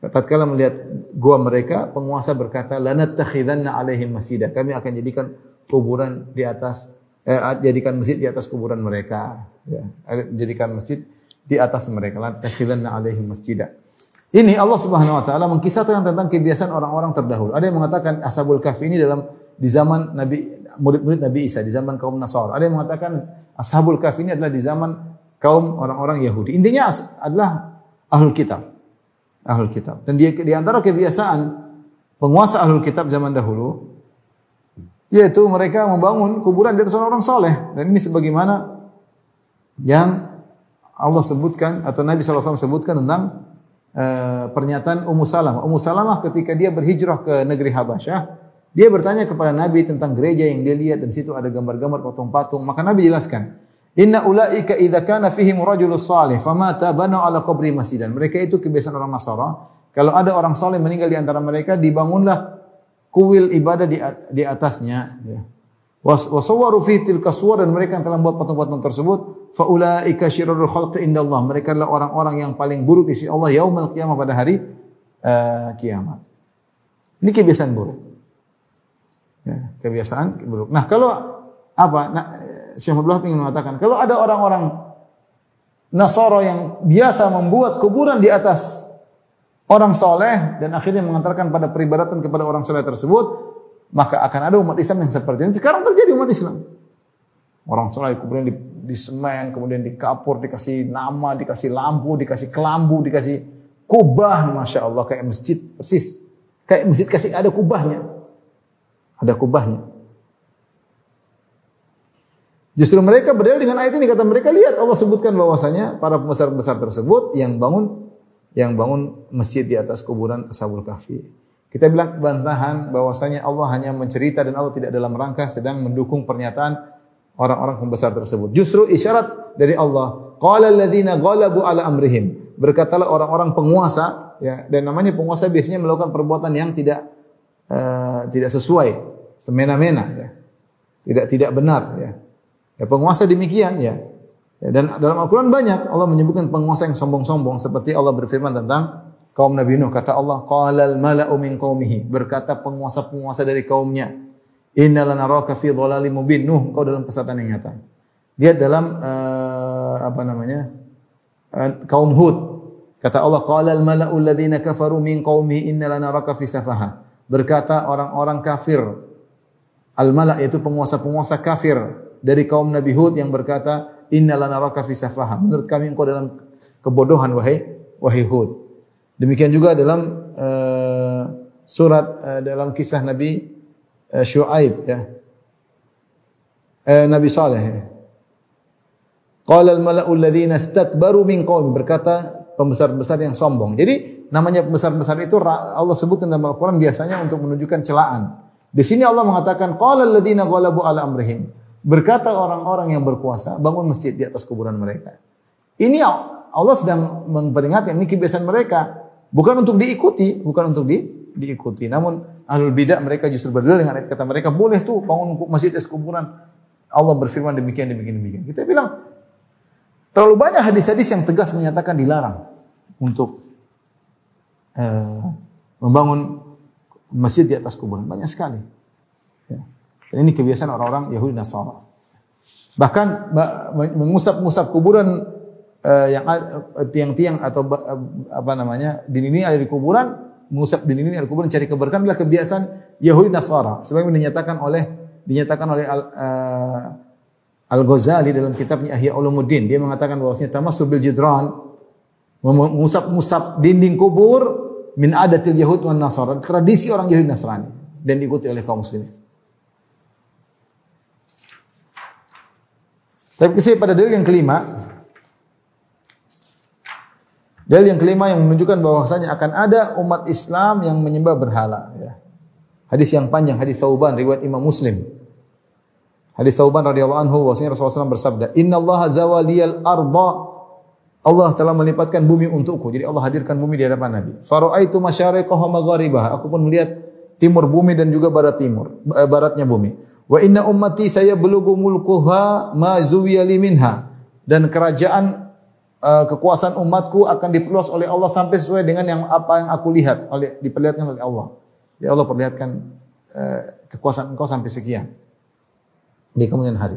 Tatkala melihat gua mereka, penguasa berkata, "Lanat takhidanna alaihim masjidah." Kami akan jadikan kuburan di atas eh, jadikan masjid di atas kuburan mereka ya jadikan masjid di atas mereka la takhidanna alaihim masjidah ini Allah Subhanahu wa taala mengkisahkan tentang kebiasaan orang-orang terdahulu. Ada yang mengatakan Ashabul Kahfi ini dalam di zaman Nabi murid-murid Nabi Isa, di zaman kaum Nasara. Ada yang mengatakan Ashabul Kahfi ini adalah di zaman kaum orang-orang Yahudi. Intinya adalah ahlul kitab. Ahlul kitab. Dan di, di antara kebiasaan penguasa ahlul kitab zaman dahulu yaitu mereka membangun kuburan di atas orang-orang soleh. Dan ini sebagaimana yang Allah sebutkan atau Nabi SAW sebutkan tentang uh, pernyataan Ummu Salamah. Ummu Salamah ketika dia berhijrah ke negeri Habasyah, dia bertanya kepada Nabi tentang gereja yang dia lihat dan situ ada gambar-gambar patung-patung. Maka Nabi jelaskan, Inna ulaika idza kana fihim rajulus salih famata banu ala qabri masjidan. Mereka itu kebiasaan orang Nasara. Kalau ada orang saleh meninggal di antara mereka, dibangunlah kuil ibadah di, di atasnya ya. Was wasawwaru fi tilka dan mereka yang telah membuat patung-patung tersebut faulaika syirrul khalqi indallah mereka adalah orang-orang yang paling buruk di sisi Allah yaumul qiyamah pada hari uh, kiamat. Ini kebiasaan buruk. Ya, kebiasaan buruk. Nah, kalau apa? Nah, Syekh Abdullah ingin mengatakan, kalau ada orang-orang Nasoro yang biasa membuat kuburan di atas orang soleh dan akhirnya mengantarkan pada peribadatan kepada orang soleh tersebut, maka akan ada umat Islam yang seperti ini. Sekarang terjadi umat Islam. Orang soleh kemudian di, di semen, kemudian dikapur, dikasih nama, dikasih lampu, dikasih kelambu, dikasih kubah, masya Allah kayak masjid persis. Kayak masjid kasih ada kubahnya, ada kubahnya. Justru mereka berdalil dengan ayat ini kata mereka lihat Allah sebutkan bahwasanya para pembesar-pembesar tersebut yang bangun yang bangun masjid di atas kuburan Ashabul Kahfi. Kita bilang bantahan bahwasanya Allah hanya mencerita dan Allah tidak dalam rangka sedang mendukung pernyataan orang-orang pembesar tersebut. Justru isyarat dari Allah. Qala alladziina ghalabu ala amrihim. Berkatalah orang-orang penguasa ya dan namanya penguasa biasanya melakukan perbuatan yang tidak uh, tidak sesuai, semena-mena ya. Tidak tidak benar ya. Ya penguasa demikian ya. ya dan dalam Al-Qur'an banyak Allah menyebutkan penguasa yang sombong-sombong seperti Allah berfirman tentang kaum Nabi Nuh kata Allah qalal mala'u min qaumihi berkata penguasa-penguasa dari kaumnya inna lanaraka fi dhalalim mubin. Nuh kau dalam kesesatan yang nyata. Lihat dalam uh, apa namanya uh, kaum Hud. Kata Allah qalal mala'u alladziina kafaru min qaumi inna lanaraka fi safaha. Berkata orang-orang kafir al mala' yaitu penguasa-penguasa kafir dari kaum Nabi Hud yang berkata inna lanaraka fi safaha. Menurut kami engkau dalam kebodohan wahai wahai Hud. Demikian juga dalam uh, surat uh, dalam kisah Nabi uh, Shu'aib ya. Uh, Nabi Saleh. Ya. Qala al-mala'u alladziina istakbaru min qaumi berkata pembesar-pembesar yang sombong. Jadi namanya pembesar-pembesar itu Allah sebutkan dalam Al-Qur'an biasanya untuk menunjukkan celaan. Di sini Allah mengatakan qala alladziina ghalabu ala amrihim. Berkata orang-orang yang berkuasa bangun masjid di atas kuburan mereka. Ini Allah sedang memperingatkan ini kebiasaan mereka. Bukan untuk diikuti, bukan untuk di, diikuti. Namun ahlul bidah mereka justru berdalil dengan ayat kata mereka boleh tuh bangun masjid es kuburan. Allah berfirman demikian demikian demikian. Kita bilang terlalu banyak hadis-hadis yang tegas menyatakan dilarang untuk uh, membangun masjid di atas kuburan. Banyak sekali. Ya. Dan ini kebiasaan orang-orang Yahudi Nasara. Bahkan mengusap-ngusap kuburan uh, yang uh, tiang-tiang atau apa namanya dinding ada di kuburan, mengusap dinding ada di kuburan cari keberkahan adalah kebiasaan Yahudi Nasara. Sebagaimana dinyatakan oleh dinyatakan oleh Al, uh, Al-Ghazali dalam kitabnya Ahya Ulumuddin. Dia mengatakan bahwasanya tamassul bil jidran mengusap-ngusap dinding kubur min adatil Yahud wan Nasara, tradisi orang Yahudi Nasrani dan diikuti oleh kaum muslimin. Tapi saya pada dalil yang kelima, Dalil yang kelima yang menunjukkan bahwasanya akan ada umat Islam yang menyembah berhala. Ya. Hadis yang panjang, hadis Thauban riwayat Imam Muslim. Hadis Thauban radhiyallahu anhu bahwasanya Rasulullah SAW bersabda, Inna Allah zawaliyal arda Allah telah melipatkan bumi untukku. Jadi Allah hadirkan bumi di hadapan Nabi. Faraitu masyariqaha magharibah. Aku pun melihat timur bumi dan juga barat timur, eh, baratnya bumi. Wa inna ummati saya belugu mulkuha ma zuwiyali minha. Dan kerajaan uh, kekuasaan umatku akan diperluas oleh Allah sampai sesuai dengan yang apa yang aku lihat oleh diperlihatkan oleh Allah. Ya Allah perlihatkan uh, kekuasaan engkau sampai sekian di kemudian hari.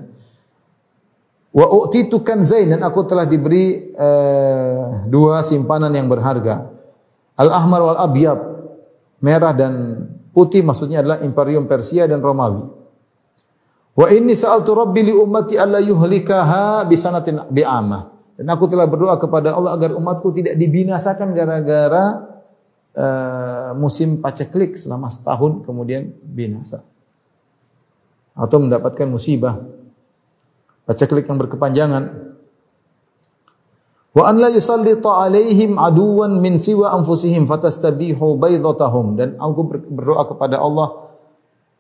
Wa u'titu kanzain dan aku telah diberi uh, dua simpanan yang berharga. Al-ahmar wal abyad, merah dan putih maksudnya adalah Imperium Persia dan Romawi. Wa inni sa'altu rabbi li ummati alla yuhlikaha bi sanatin bi'amah. Dan aku telah berdoa kepada Allah agar umatku tidak dibinasakan gara-gara uh, musim paceklik selama setahun kemudian binasa. Atau mendapatkan musibah. Paceklik yang berkepanjangan. Wa an la yusallita alaihim aduwan min siwa anfusihim fatastabihu baydatahum. Dan aku berdoa kepada Allah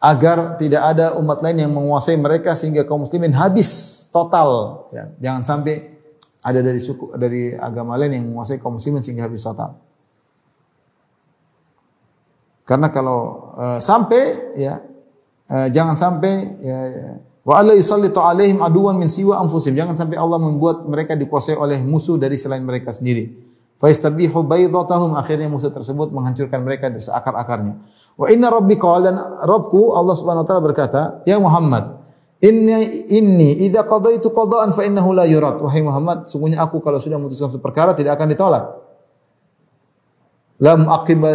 agar tidak ada umat lain yang menguasai mereka sehingga kaum muslimin habis total. Ya, jangan sampai ada dari suku dari agama lain yang menguasai kaum muslimin sehingga habis total. Karena kalau uh, sampai ya uh, jangan sampai ya, ya wa alla yusallitu alaihim aduwan min siwa anfusihim. Jangan sampai Allah membuat mereka dikuasai oleh musuh dari selain mereka sendiri. Fa yastabihu baydatahum akhirnya musuh tersebut menghancurkan mereka dari seakar-akarnya. Wa inna rabbika dan Rabbku Allah Subhanahu wa taala berkata, "Ya Muhammad, Inni inni idza qadaitu qada'an fa innahu la yurad. Wahai Muhammad, sungguhnya aku kalau sudah memutuskan suatu perkara tidak akan ditolak. Lam aqiba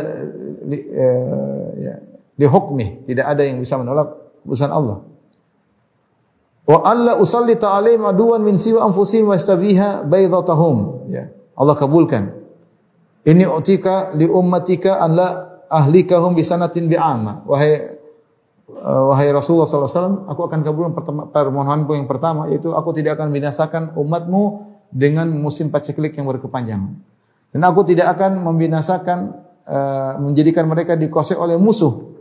li, uh, ya, li hukmi. Tidak ada yang bisa menolak keputusan Allah. Wa alla usallita alaihim aduwan min siwa anfusihim wa istabiha baydatahum. Ya. Allah kabulkan. Ini utika li ummatika an la ahlikahum bisanatin bi'ama. Wahai wahai Rasulullah SAW, aku akan kabulkan permohonanku yang pertama, yaitu aku tidak akan membinasakan umatmu dengan musim paceklik yang berkepanjangan. Dan aku tidak akan membinasakan, uh, menjadikan mereka dikuasai oleh musuh.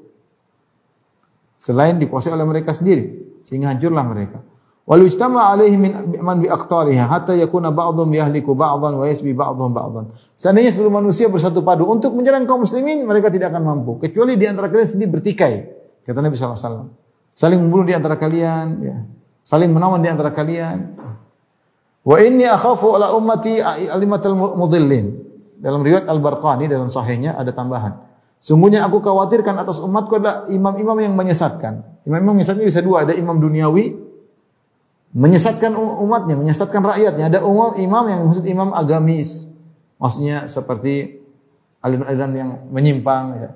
Selain dikuasai oleh mereka sendiri, sehingga hancurlah mereka. Wal ijtama alaihi man bi aqtariha hatta yakuna ba'dhum yahliku ba'dhan wa yasbi ba'dhum ba'dhan. Seandainya seluruh manusia bersatu padu untuk menyerang kaum muslimin, mereka tidak akan mampu kecuali di antara kalian sendiri bertikai. Kata Nabi SAW. Saling membunuh di antara kalian, ya. saling menawan di antara kalian. Wa inni akhafu ala ummati alimatal mudillin. Dalam riwayat Al-Barqani dalam sahihnya ada tambahan. Sungguhnya aku khawatirkan atas umatku adalah imam-imam yang menyesatkan. Imam-imam menyesatkan bisa dua, ada imam duniawi menyesatkan umatnya, menyesatkan rakyatnya. Ada umum imam yang maksud imam agamis. Maksudnya seperti aliran-aliran yang menyimpang ya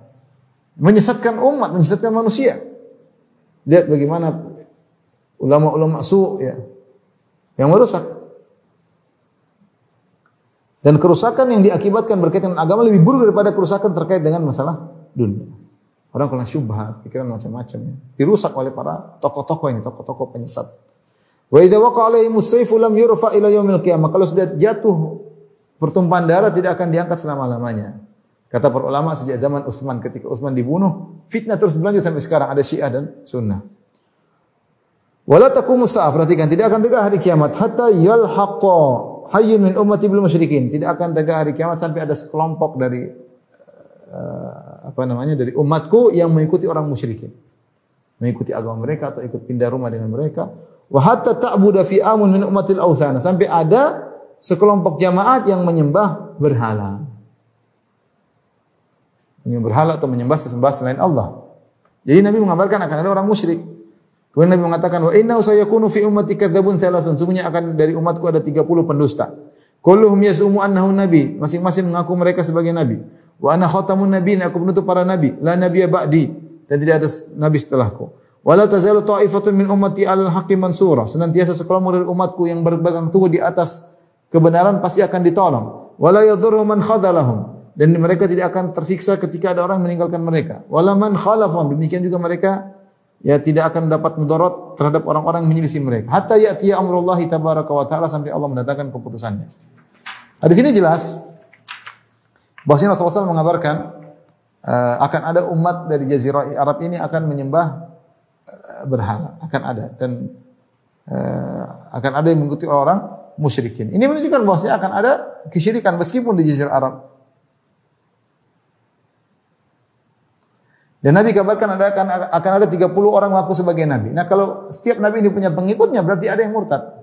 menyesatkan umat, menyesatkan manusia. Lihat bagaimana ulama-ulama su ya yang merusak. Dan kerusakan yang diakibatkan berkaitan dengan agama lebih buruk daripada kerusakan terkait dengan masalah dunia. Orang kena syubhat, pikiran macam-macam ya. Dirusak oleh para tokoh-tokoh ini, tokoh-tokoh penyesat. Wa idza waqa'a alaihi musayfu lam yurfa ila yaumil qiyamah. Kalau sudah jatuh pertumpahan darah tidak akan diangkat selama-lamanya. Kata para ulama sejak zaman Utsman ketika Utsman dibunuh, fitnah terus berlanjut sampai sekarang ada Syiah dan Sunnah. Wala taqumu sa'ah, perhatikan tidak akan tegak hari kiamat hatta yalhaqa hayyun min ummati bil musyrikin. Tidak akan tegak hari kiamat sampai ada sekelompok dari uh, apa namanya dari umatku yang mengikuti orang musyrikin. Mengikuti agama mereka atau ikut pindah rumah dengan mereka. Wa hatta ta'budu fi amun min ummatil authana. Sampai ada sekelompok jamaat yang menyembah berhala menyembah berhala atau menyembah sesembahan selain Allah. Jadi Nabi mengabarkan akan ada orang musyrik. Kemudian Nabi mengatakan wa inna sayakunu fi ummati kadzabun thalathun. Sungguhnya akan dari umatku ada 30 pendusta. Kulluhum yasumu annahu nabi. Masing-masing mengaku mereka sebagai nabi. Wa ana khatamun nabi, aku penutup para nabi. La nabiyya ba'di dan tidak ada nabi setelahku. Wala tazalu ta'ifatun min ummati 'alal haqqi mansura. Senantiasa sekelompok dari umatku yang berpegang teguh di atas kebenaran pasti akan ditolong. Wala yadhurru man khadalahum dan mereka tidak akan tersiksa ketika ada orang meninggalkan mereka. Walaman khalafahum demikian juga mereka ya tidak akan dapat mudarat terhadap orang-orang menyelisih mereka. Hatta ya'tiya amrullah tabaraka wa taala sampai Allah mendatangkan keputusannya. Di sini jelas bahwasanya Rasulullah SAW mengabarkan uh, akan ada umat dari jazirah Arab ini akan menyembah uh, berhala, akan ada dan uh, akan ada yang mengikuti orang musyrikin. Ini menunjukkan bahwasanya akan ada kesyirikan meskipun di jazirah Arab Dan Nabi kabarkan ada akan, akan ada 30 orang mengaku sebagai nabi. Nah, kalau setiap nabi ini punya pengikutnya berarti ada yang murtad.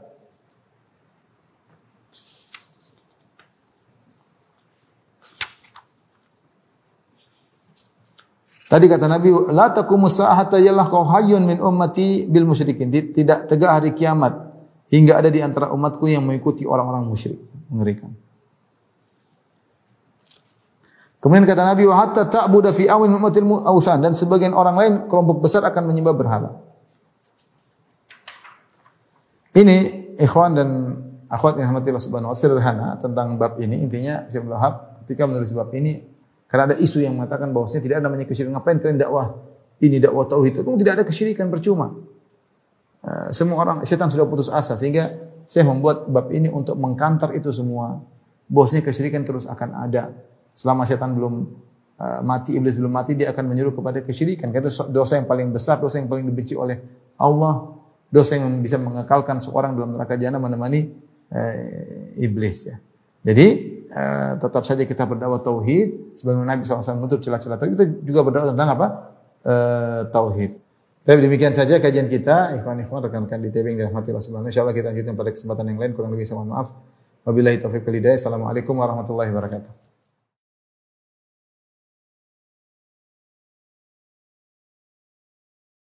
Tadi kata Nabi, la taqumu sa'ata yallahu hayyun min ummati bil musyrikin. Tidak tegak hari kiamat hingga ada di antara umatku yang mengikuti orang-orang musyrik. Mengerikan. Kemudian kata Nabi wa hatta ta'budu fi awin ummatil ausan dan sebagian orang lain kelompok besar akan menyembah berhala. Ini ikhwan dan akhwat yang rahmatillah subhanahu wa sederhana tentang bab ini intinya Syekh Wahab ketika menulis bab ini karena ada isu yang mengatakan bahwasanya tidak ada namanya kesyirikan ngapain kalian dakwah ini dakwah tauhid itu tidak ada kesyirikan percuma. Uh, semua orang setan sudah putus asa sehingga saya membuat bab ini untuk mengkantar itu semua. Bahwasanya kesyirikan terus akan ada Selama setan belum uh, mati, iblis belum mati, dia akan menyuruh kepada kesyirikan. Kata dosa yang paling besar, dosa yang paling dibenci oleh Allah, dosa yang bisa mengekalkan seorang dalam neraka jahanam menemani uh, iblis ya. Jadi eh, tetap saja kita berdakwah tauhid sebagaimana Nabi SAW menutup celah-celah tauhid kita juga berdakwah tentang apa? Eh, tauhid. Tapi demikian saja kajian kita. Ikhwan ikhwan rekan-rekan di TV yang dirahmati Allah Subhanahu Insyaallah kita lanjutkan pada kesempatan yang lain. Kurang lebih saya maaf. Wabillahi taufiq wal hidayah. Assalamualaikum warahmatullahi wabarakatuh.